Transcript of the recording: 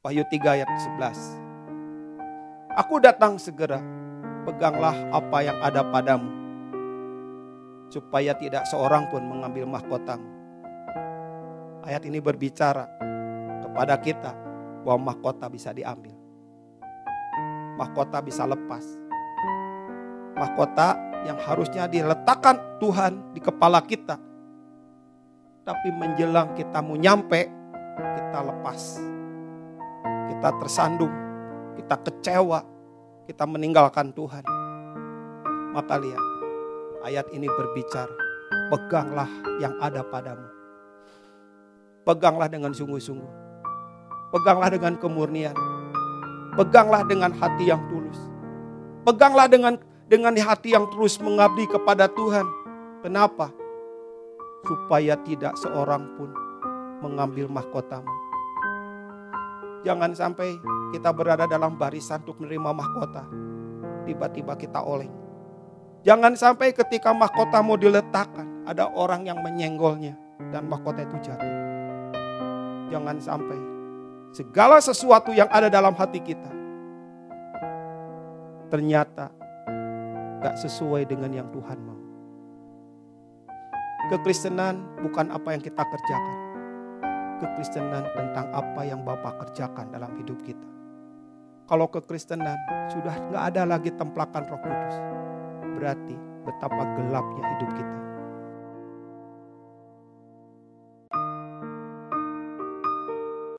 Wahyu 3 ayat 11. Aku datang segera, peganglah apa yang ada padamu, supaya tidak seorang pun mengambil mahkotamu. Ayat ini berbicara kepada kita bahwa mahkota bisa diambil. Mahkota bisa lepas. Mahkota yang harusnya diletakkan Tuhan di kepala kita. Tapi menjelang kita mau nyampe, kita lepas. Kita tersandung, kita kecewa, kita meninggalkan Tuhan. Maka lihat, ayat ini berbicara, peganglah yang ada padamu. Peganglah dengan sungguh-sungguh. Peganglah dengan kemurnian. Peganglah dengan hati yang tulus. Peganglah dengan dengan hati yang terus mengabdi kepada Tuhan. Kenapa? Supaya tidak seorang pun mengambil mahkotamu. Jangan sampai kita berada dalam barisan untuk menerima mahkota. Tiba-tiba kita oleng. Jangan sampai ketika mahkota mau diletakkan, ada orang yang menyenggolnya dan mahkota itu jatuh. Jangan sampai segala sesuatu yang ada dalam hati kita ternyata gak sesuai dengan yang Tuhan mau. Kekristenan bukan apa yang kita kerjakan. Kekristenan tentang apa yang Bapak kerjakan dalam hidup kita. Kalau kekristenan sudah gak ada lagi templakan roh kudus. Berarti betapa gelapnya hidup kita.